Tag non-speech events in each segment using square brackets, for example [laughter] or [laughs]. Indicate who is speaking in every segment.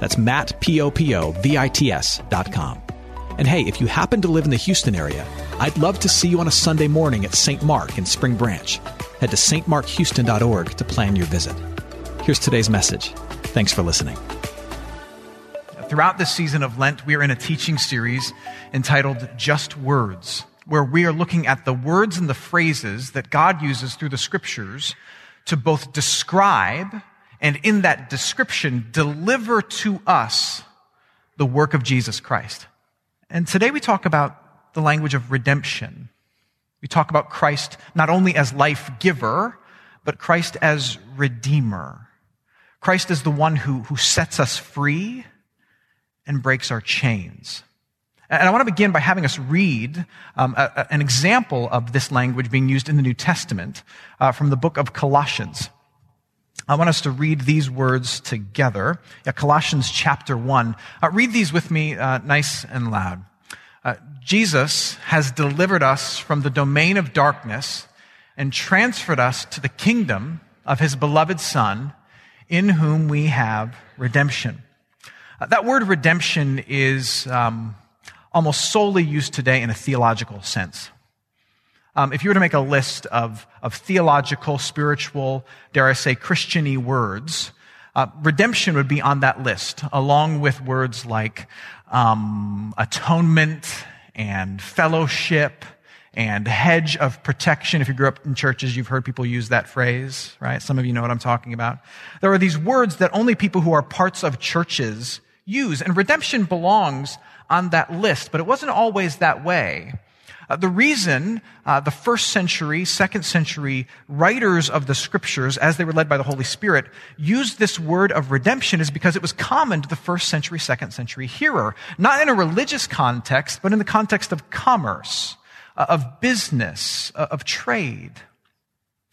Speaker 1: That's Matt, P-O-P-O-V-I-T-S dot com. And hey, if you happen to live in the Houston area, I'd love to see you on a Sunday morning at St. Mark in Spring Branch. Head to stmarkhouston.org to plan your visit. Here's today's message. Thanks for listening.
Speaker 2: Throughout this season of Lent, we are in a teaching series entitled Just Words, where we are looking at the words and the phrases that God uses through the scriptures to both describe and in that description deliver to us the work of Jesus Christ. And today we talk about the language of redemption. We talk about Christ not only as life giver, but Christ as redeemer. Christ is the one who, who sets us free and breaks our chains. And I want to begin by having us read um, a, a, an example of this language being used in the New Testament uh, from the book of Colossians. I want us to read these words together. Yeah, Colossians chapter 1. Uh, read these with me uh, nice and loud. Uh, Jesus has delivered us from the domain of darkness and transferred us to the kingdom of his beloved Son, in whom we have redemption. Uh, that word redemption is um, almost solely used today in a theological sense. Um, if you were to make a list of, of theological, spiritual, dare I say, Christiany words, uh, redemption would be on that list, along with words like um, atonement and fellowship and hedge of protection. If you grew up in churches, you've heard people use that phrase, right? Some of you know what I'm talking about. There are these words that only people who are parts of churches use, and redemption belongs on that list, but it wasn't always that way. Uh, the reason uh, the first century, second century writers of the scriptures, as they were led by the Holy Spirit, used this word of redemption is because it was common to the first century, second century hearer. Not in a religious context, but in the context of commerce, uh, of business, uh, of trade.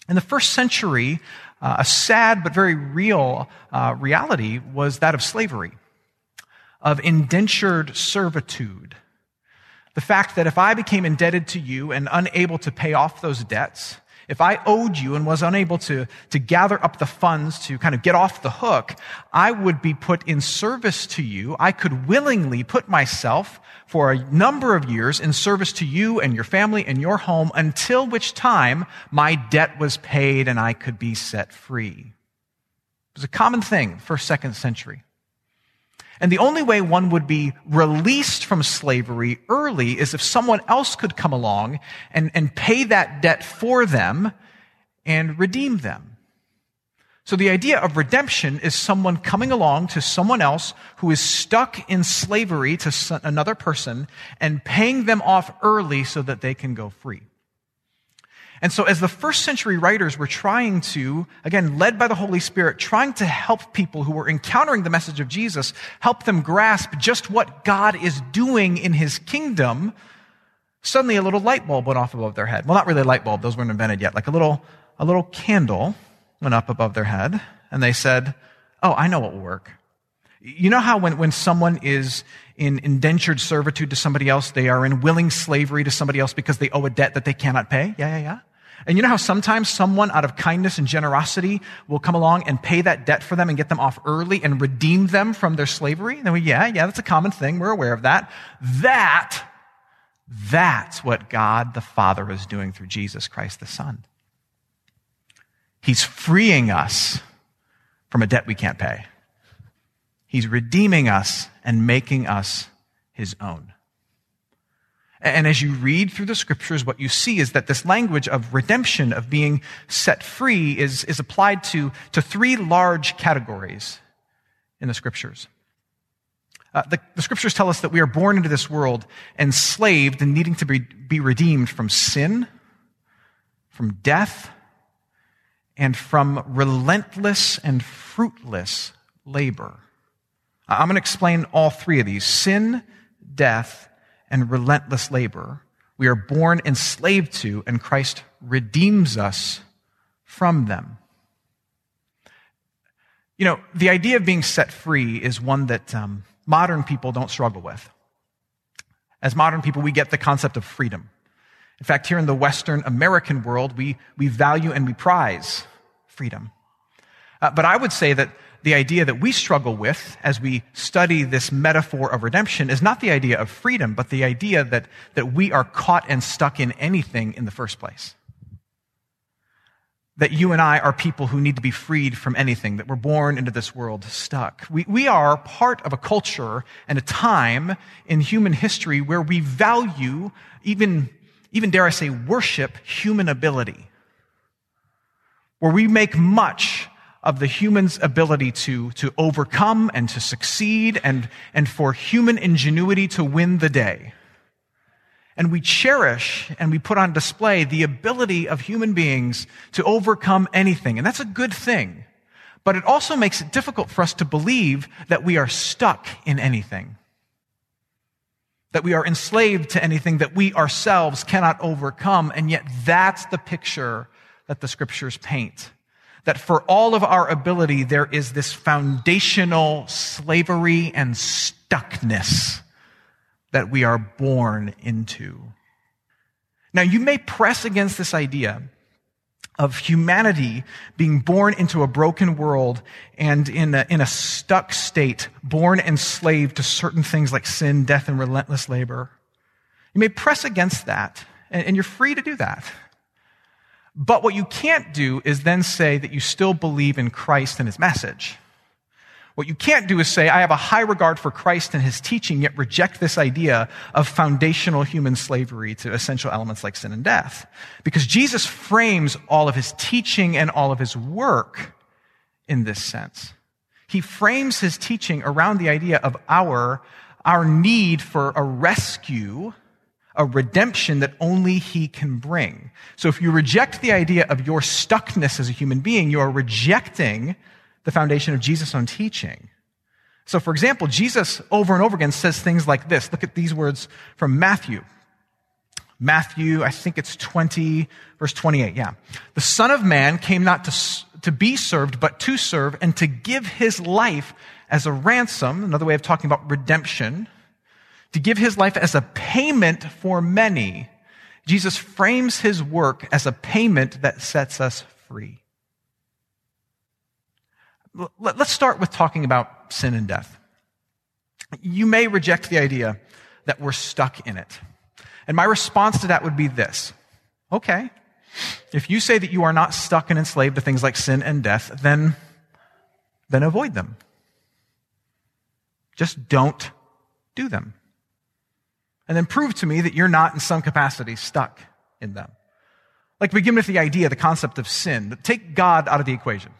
Speaker 2: In the first century, uh, a sad but very real uh, reality was that of slavery, of indentured servitude the fact that if I became indebted to you and unable to pay off those debts, if I owed you and was unable to, to gather up the funds to kind of get off the hook, I would be put in service to you. I could willingly put myself for a number of years in service to you and your family and your home until which time my debt was paid and I could be set free. It was a common thing, first, second century. And the only way one would be released from slavery early is if someone else could come along and, and pay that debt for them and redeem them. So the idea of redemption is someone coming along to someone else who is stuck in slavery to another person and paying them off early so that they can go free. And so as the first century writers were trying to, again, led by the Holy Spirit, trying to help people who were encountering the message of Jesus, help them grasp just what God is doing in his kingdom, suddenly a little light bulb went off above their head. Well, not really a light bulb. Those weren't invented yet. Like a little, a little candle went up above their head and they said, Oh, I know what will work. You know how when, when someone is in indentured servitude to somebody else, they are in willing slavery to somebody else because they owe a debt that they cannot pay? Yeah, yeah, yeah. And you know how sometimes someone out of kindness and generosity will come along and pay that debt for them and get them off early and redeem them from their slavery? And we, yeah, yeah, that's a common thing. We're aware of that. That, that's what God the Father is doing through Jesus Christ the Son. He's freeing us from a debt we can't pay. He's redeeming us and making us his own. And as you read through the scriptures, what you see is that this language of redemption, of being set free, is, is applied to, to three large categories in the scriptures. Uh, the, the, scriptures tell us that we are born into this world enslaved and needing to be, be redeemed from sin, from death, and from relentless and fruitless labor. I'm going to explain all three of these sin, death, and relentless labor. We are born enslaved to, and Christ redeems us from them. You know, the idea of being set free is one that um, modern people don't struggle with. As modern people, we get the concept of freedom. In fact, here in the Western American world, we, we value and we prize freedom. Uh, but I would say that the idea that we struggle with as we study this metaphor of redemption is not the idea of freedom, but the idea that, that we are caught and stuck in anything in the first place. That you and I are people who need to be freed from anything, that we're born into this world stuck. We, we are part of a culture and a time in human history where we value, even, even dare I say, worship human ability. Where we make much of the human's ability to, to overcome and to succeed and, and for human ingenuity to win the day. And we cherish and we put on display the ability of human beings to overcome anything. And that's a good thing. But it also makes it difficult for us to believe that we are stuck in anything. That we are enslaved to anything that we ourselves cannot overcome. And yet that's the picture that the scriptures paint that for all of our ability, there is this foundational slavery and stuckness that we are born into. Now, you may press against this idea of humanity being born into a broken world and in a, in a stuck state, born enslaved to certain things like sin, death, and relentless labor. You may press against that, and, and you're free to do that. But what you can't do is then say that you still believe in Christ and his message. What you can't do is say, I have a high regard for Christ and his teaching, yet reject this idea of foundational human slavery to essential elements like sin and death. Because Jesus frames all of his teaching and all of his work in this sense. He frames his teaching around the idea of our, our need for a rescue a redemption that only he can bring. So if you reject the idea of your stuckness as a human being, you are rejecting the foundation of Jesus' own teaching. So for example, Jesus over and over again says things like this. Look at these words from Matthew. Matthew, I think it's 20, verse 28. Yeah. The Son of Man came not to, to be served, but to serve and to give his life as a ransom. Another way of talking about redemption to give his life as a payment for many, Jesus frames his work as a payment that sets us free. Let's start with talking about sin and death. You may reject the idea that we're stuck in it. And my response to that would be this. Okay. If you say that you are not stuck and enslaved to things like sin and death, then, then avoid them. Just don't do them and then prove to me that you're not in some capacity stuck in them. Like begin with the idea, the concept of sin. Take God out of the equation.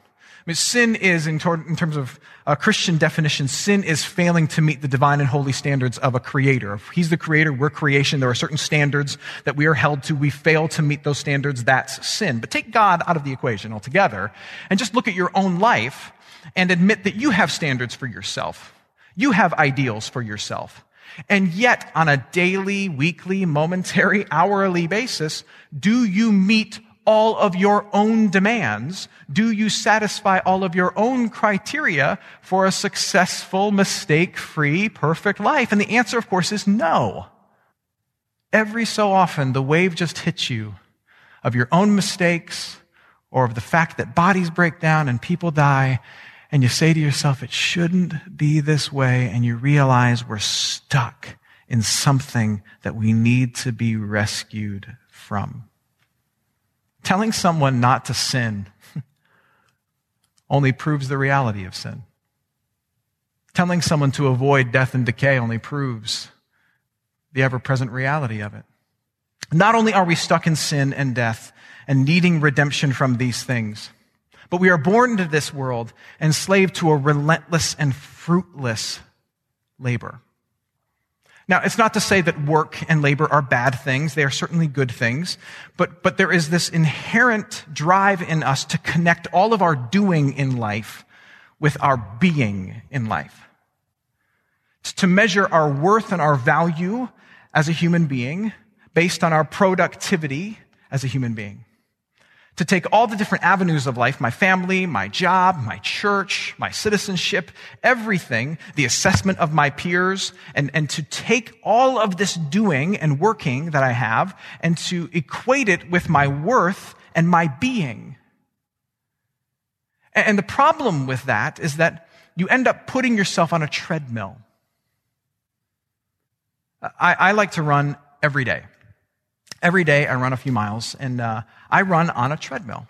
Speaker 2: I mean, sin is, in, tor- in terms of a Christian definition, sin is failing to meet the divine and holy standards of a creator. If he's the creator, we're creation. There are certain standards that we are held to. We fail to meet those standards. That's sin. But take God out of the equation altogether and just look at your own life and admit that you have standards for yourself. You have ideals for yourself. And yet, on a daily, weekly, momentary, [laughs] hourly basis, do you meet all of your own demands? Do you satisfy all of your own criteria for a successful, mistake free, perfect life? And the answer, of course, is no. Every so often, the wave just hits you of your own mistakes or of the fact that bodies break down and people die and you say to yourself, it shouldn't be this way, and you realize we're stuck in something that we need to be rescued from. Telling someone not to sin [laughs] only proves the reality of sin. Telling someone to avoid death and decay only proves the ever present reality of it. Not only are we stuck in sin and death and needing redemption from these things, but we are born into this world enslaved to a relentless and fruitless labor. Now, it's not to say that work and labor are bad things. They are certainly good things. But, but there is this inherent drive in us to connect all of our doing in life with our being in life. to measure our worth and our value as a human being based on our productivity as a human being. To take all the different avenues of life, my family, my job, my church, my citizenship, everything, the assessment of my peers, and, and to take all of this doing and working that I have and to equate it with my worth and my being. And the problem with that is that you end up putting yourself on a treadmill. I, I like to run every day. Every day I run a few miles and uh, I run on a treadmill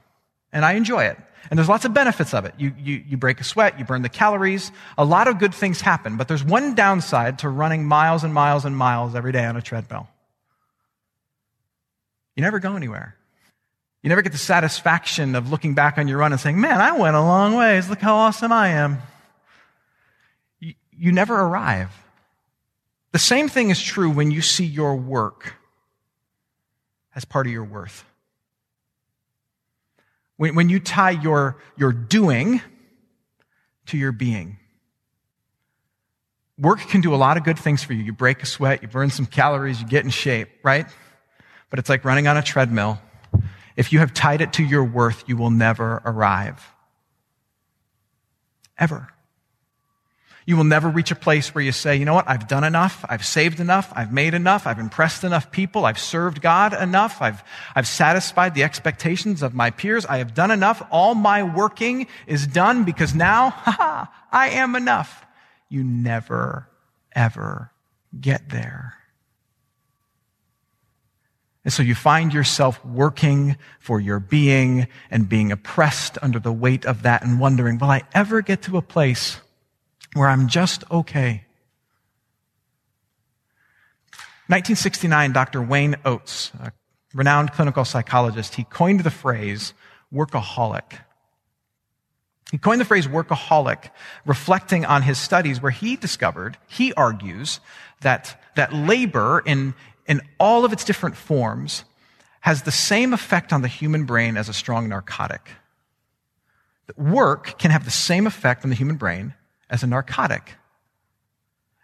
Speaker 2: and I enjoy it. And there's lots of benefits of it. You, you, you break a sweat, you burn the calories, a lot of good things happen. But there's one downside to running miles and miles and miles every day on a treadmill. You never go anywhere. You never get the satisfaction of looking back on your run and saying, man, I went a long ways. Look how awesome I am. You, you never arrive. The same thing is true when you see your work as part of your worth. When, when you tie your, your doing to your being. Work can do a lot of good things for you. You break a sweat, you burn some calories, you get in shape, right? But it's like running on a treadmill. If you have tied it to your worth, you will never arrive. Ever. You will never reach a place where you say, you know what, I've done enough, I've saved enough, I've made enough, I've impressed enough people, I've served God enough, I've, I've satisfied the expectations of my peers, I have done enough, all my working is done because now, [laughs] haha, I am enough. You never, ever get there. And so you find yourself working for your being and being oppressed under the weight of that and wondering, will I ever get to a place where I'm just okay. 1969, Dr. Wayne Oates, a renowned clinical psychologist, he coined the phrase workaholic. He coined the phrase workaholic, reflecting on his studies where he discovered, he argues, that, that labor in, in all of its different forms has the same effect on the human brain as a strong narcotic. That work can have the same effect on the human brain as a narcotic.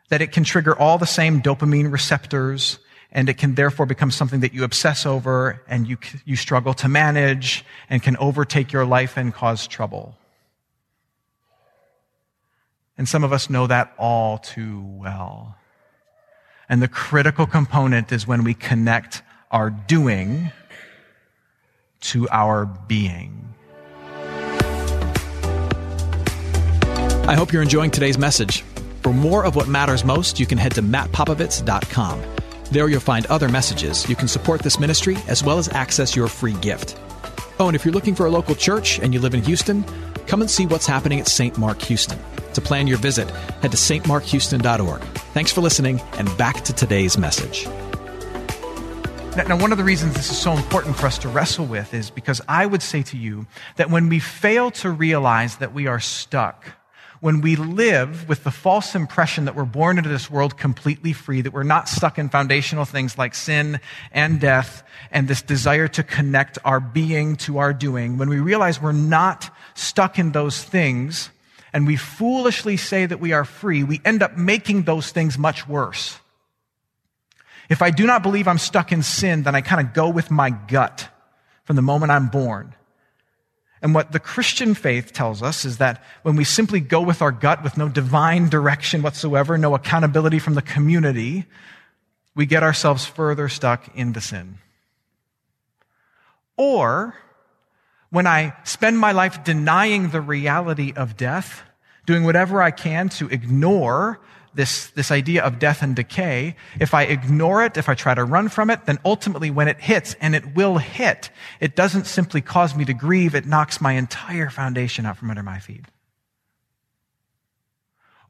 Speaker 2: That it can trigger all the same dopamine receptors and it can therefore become something that you obsess over and you, you struggle to manage and can overtake your life and cause trouble. And some of us know that all too well. And the critical component is when we connect our doing to our being.
Speaker 1: I hope you're enjoying today's message. For more of what matters most, you can head to mattpopovits.com. There you'll find other messages. You can support this ministry as well as access your free gift. Oh, and if you're looking for a local church and you live in Houston, come and see what's happening at St. Mark Houston. To plan your visit, head to stmarkhouston.org. Thanks for listening, and back to today's message.
Speaker 2: Now, one of the reasons this is so important for us to wrestle with is because I would say to you that when we fail to realize that we are stuck, when we live with the false impression that we're born into this world completely free, that we're not stuck in foundational things like sin and death and this desire to connect our being to our doing, when we realize we're not stuck in those things and we foolishly say that we are free, we end up making those things much worse. If I do not believe I'm stuck in sin, then I kind of go with my gut from the moment I'm born. And what the Christian faith tells us is that when we simply go with our gut with no divine direction whatsoever, no accountability from the community, we get ourselves further stuck into sin. Or when I spend my life denying the reality of death, doing whatever I can to ignore this, this idea of death and decay, if I ignore it, if I try to run from it, then ultimately when it hits, and it will hit, it doesn't simply cause me to grieve, it knocks my entire foundation out from under my feet.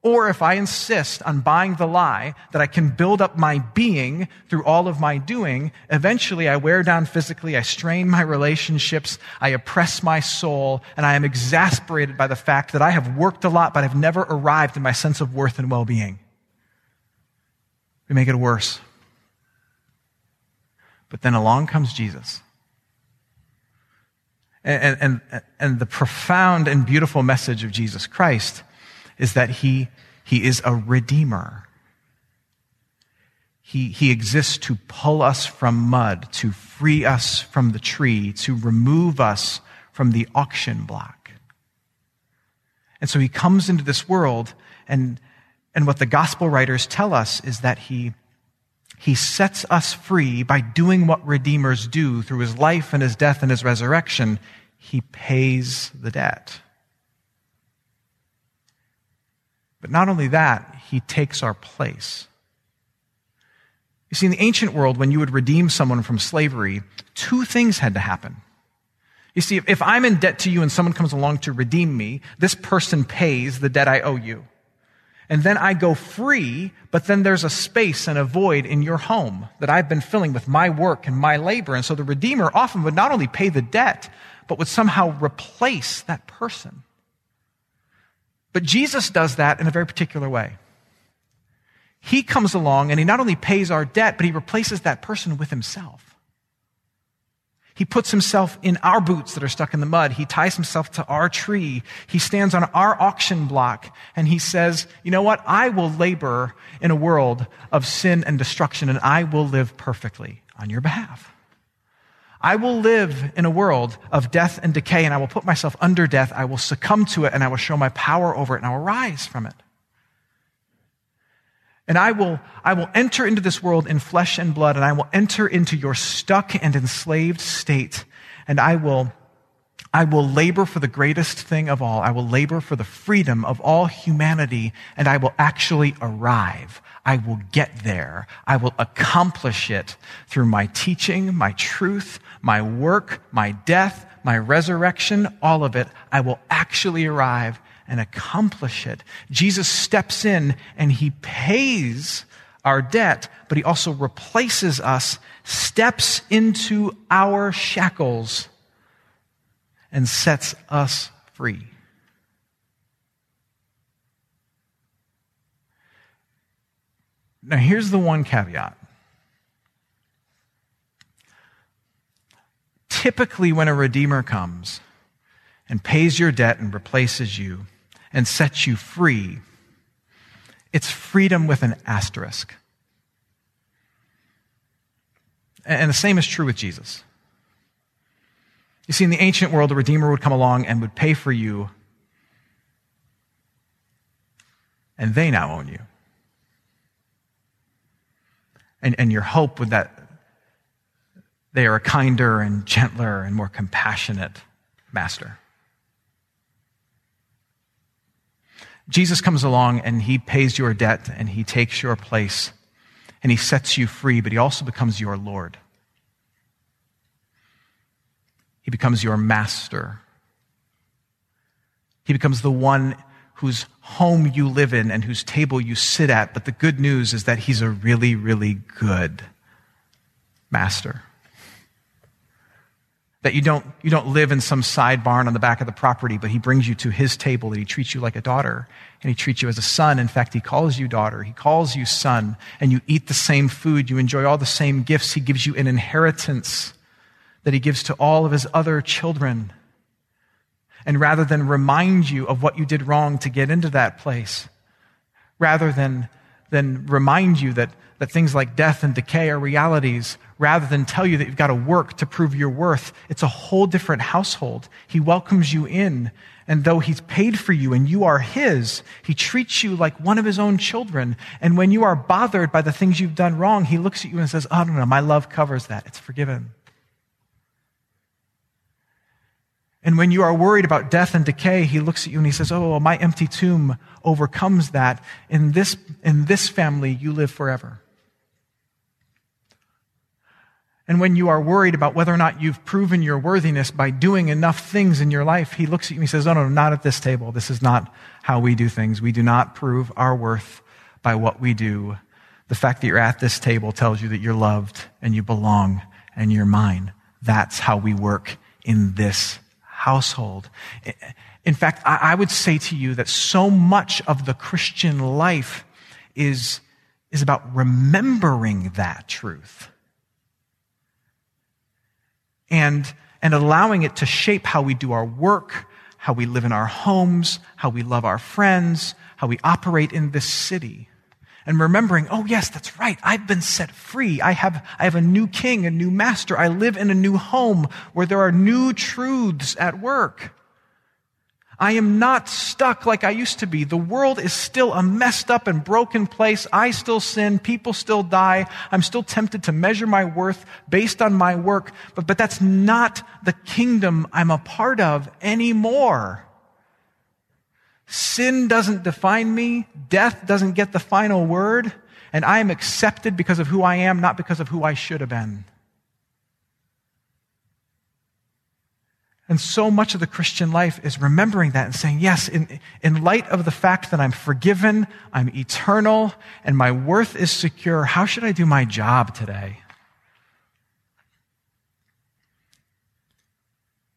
Speaker 2: Or if I insist on buying the lie that I can build up my being through all of my doing, eventually I wear down physically, I strain my relationships, I oppress my soul, and I am exasperated by the fact that I have worked a lot, but I've never arrived in my sense of worth and well-being. We make it worse. But then along comes Jesus. And, and, and the profound and beautiful message of Jesus Christ is that he, he is a redeemer. He, he exists to pull us from mud, to free us from the tree, to remove us from the auction block. And so he comes into this world, and, and what the gospel writers tell us is that he, he sets us free by doing what redeemers do through his life and his death and his resurrection. He pays the debt. But not only that, he takes our place. You see, in the ancient world, when you would redeem someone from slavery, two things had to happen. You see, if I'm in debt to you and someone comes along to redeem me, this person pays the debt I owe you. And then I go free, but then there's a space and a void in your home that I've been filling with my work and my labor. And so the Redeemer often would not only pay the debt, but would somehow replace that person. But Jesus does that in a very particular way. He comes along and he not only pays our debt, but he replaces that person with himself. He puts himself in our boots that are stuck in the mud. He ties himself to our tree. He stands on our auction block and he says, you know what? I will labor in a world of sin and destruction and I will live perfectly on your behalf. I will live in a world of death and decay and I will put myself under death. I will succumb to it and I will show my power over it and I will rise from it. And I will, I will enter into this world in flesh and blood, and I will enter into your stuck and enslaved state, and I will, I will labor for the greatest thing of all. I will labor for the freedom of all humanity, and I will actually arrive. I will get there. I will accomplish it through my teaching, my truth, my work, my death, my resurrection, all of it. I will actually arrive and accomplish it. Jesus steps in and he pays our debt, but he also replaces us, steps into our shackles, and sets us free. Now, here's the one caveat. Typically, when a Redeemer comes and pays your debt and replaces you, and sets you free, it's freedom with an asterisk. And the same is true with Jesus. You see, in the ancient world, the Redeemer would come along and would pay for you, and they now own you. And, and your hope would that they are a kinder and gentler and more compassionate master. Jesus comes along and he pays your debt and he takes your place and he sets you free, but he also becomes your Lord. He becomes your master. He becomes the one whose home you live in and whose table you sit at. But the good news is that he's a really, really good master. That you don't, you don't live in some side barn on the back of the property, but he brings you to his table and he treats you like a daughter and he treats you as a son. In fact, he calls you daughter. He calls you son and you eat the same food. You enjoy all the same gifts. He gives you an inheritance that he gives to all of his other children. And rather than remind you of what you did wrong to get into that place, rather than, than remind you that, that things like death and decay are realities, rather than tell you that you've got to work to prove your worth. It's a whole different household. He welcomes you in. And though he's paid for you and you are his, he treats you like one of his own children. And when you are bothered by the things you've done wrong, he looks at you and says, Oh, no, no, my love covers that. It's forgiven. And when you are worried about death and decay, he looks at you and he says, Oh, my empty tomb overcomes that. In this, in this family, you live forever. And when you are worried about whether or not you've proven your worthiness by doing enough things in your life, he looks at you and he says, No, no, not at this table. This is not how we do things. We do not prove our worth by what we do. The fact that you're at this table tells you that you're loved and you belong and you're mine. That's how we work in this household. In fact, I would say to you that so much of the Christian life is, is about remembering that truth and, and allowing it to shape how we do our work, how we live in our homes, how we love our friends, how we operate in this city. And remembering, oh yes, that's right. I've been set free. I have, I have a new king, a new master. I live in a new home where there are new truths at work. I am not stuck like I used to be. The world is still a messed up and broken place. I still sin. People still die. I'm still tempted to measure my worth based on my work. But, but that's not the kingdom I'm a part of anymore. Sin doesn't define me. Death doesn't get the final word. And I am accepted because of who I am, not because of who I should have been. And so much of the Christian life is remembering that and saying, yes, in, in light of the fact that I'm forgiven, I'm eternal, and my worth is secure, how should I do my job today?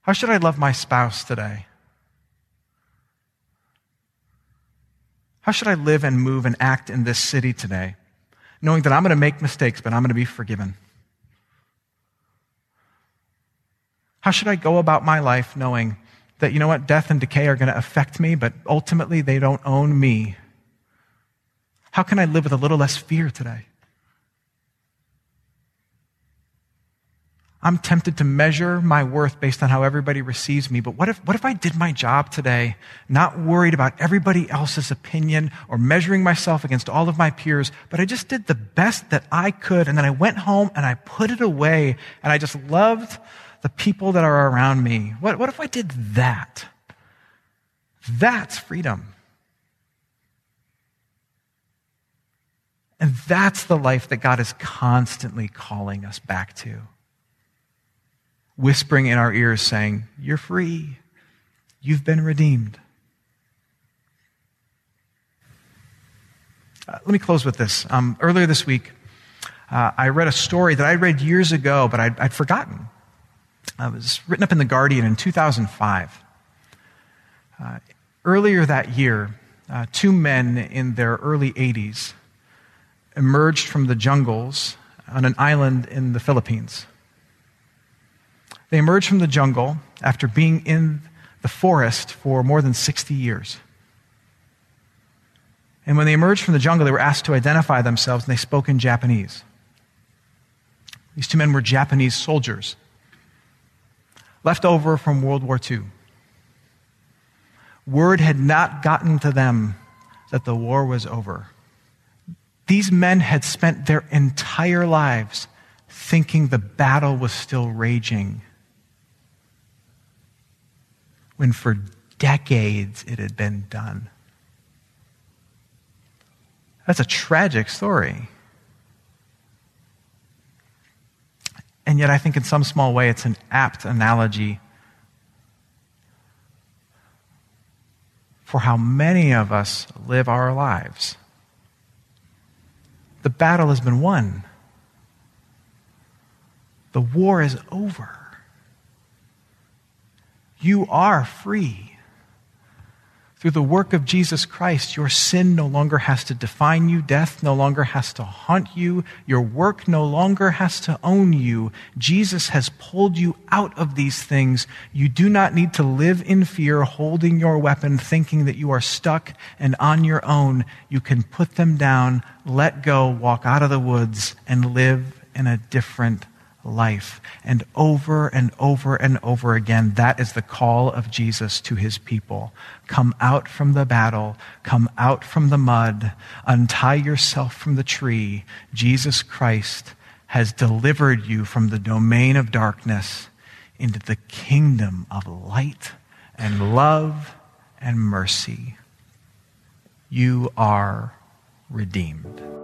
Speaker 2: How should I love my spouse today? How should I live and move and act in this city today? Knowing that I'm going to make mistakes, but I'm going to be forgiven. How should I go about my life knowing that, you know what, death and decay are going to affect me, but ultimately they don't own me? How can I live with a little less fear today? I'm tempted to measure my worth based on how everybody receives me. But what if, what if I did my job today, not worried about everybody else's opinion or measuring myself against all of my peers, but I just did the best that I could. And then I went home and I put it away and I just loved the people that are around me. What, what if I did that? That's freedom. And that's the life that God is constantly calling us back to whispering in our ears, saying, You're free. You've been redeemed. Uh, let me close with this. Um, earlier this week, uh, I read a story that I read years ago, but I'd, I'd forgotten. Uh, it was written up in The Guardian in 2005. Uh, earlier that year, uh, two men in their early 80s emerged from the jungles on an island in the Philippines. They emerged from the jungle after being in the forest for more than 60 years. And when they emerged from the jungle, they were asked to identify themselves, and they spoke in Japanese. These two men were Japanese soldiers, left over from World War II. Word had not gotten to them that the war was over. These men had spent their entire lives thinking the battle was still raging when for decades it had been done. That's a tragic story. And yet, I think in some small way, it's an apt analogy for how many of us live our lives. The battle has been won, the war is over. You are free. Through the work of Jesus Christ, your sin no longer has to define you. Death no longer has to haunt you. Your work no longer has to own you. Jesus has pulled you out of these things. You do not need to live in fear, holding your weapon, thinking that you are stuck and on your own. You can put them down, let go, walk out of the woods, and live in a different life. And over and over and over again, that is the call of Jesus to his people. Come out from the battle, come out from the mud, untie yourself from the tree. Jesus Christ has delivered you from the domain of darkness into the kingdom of light and love and mercy. You are redeemed.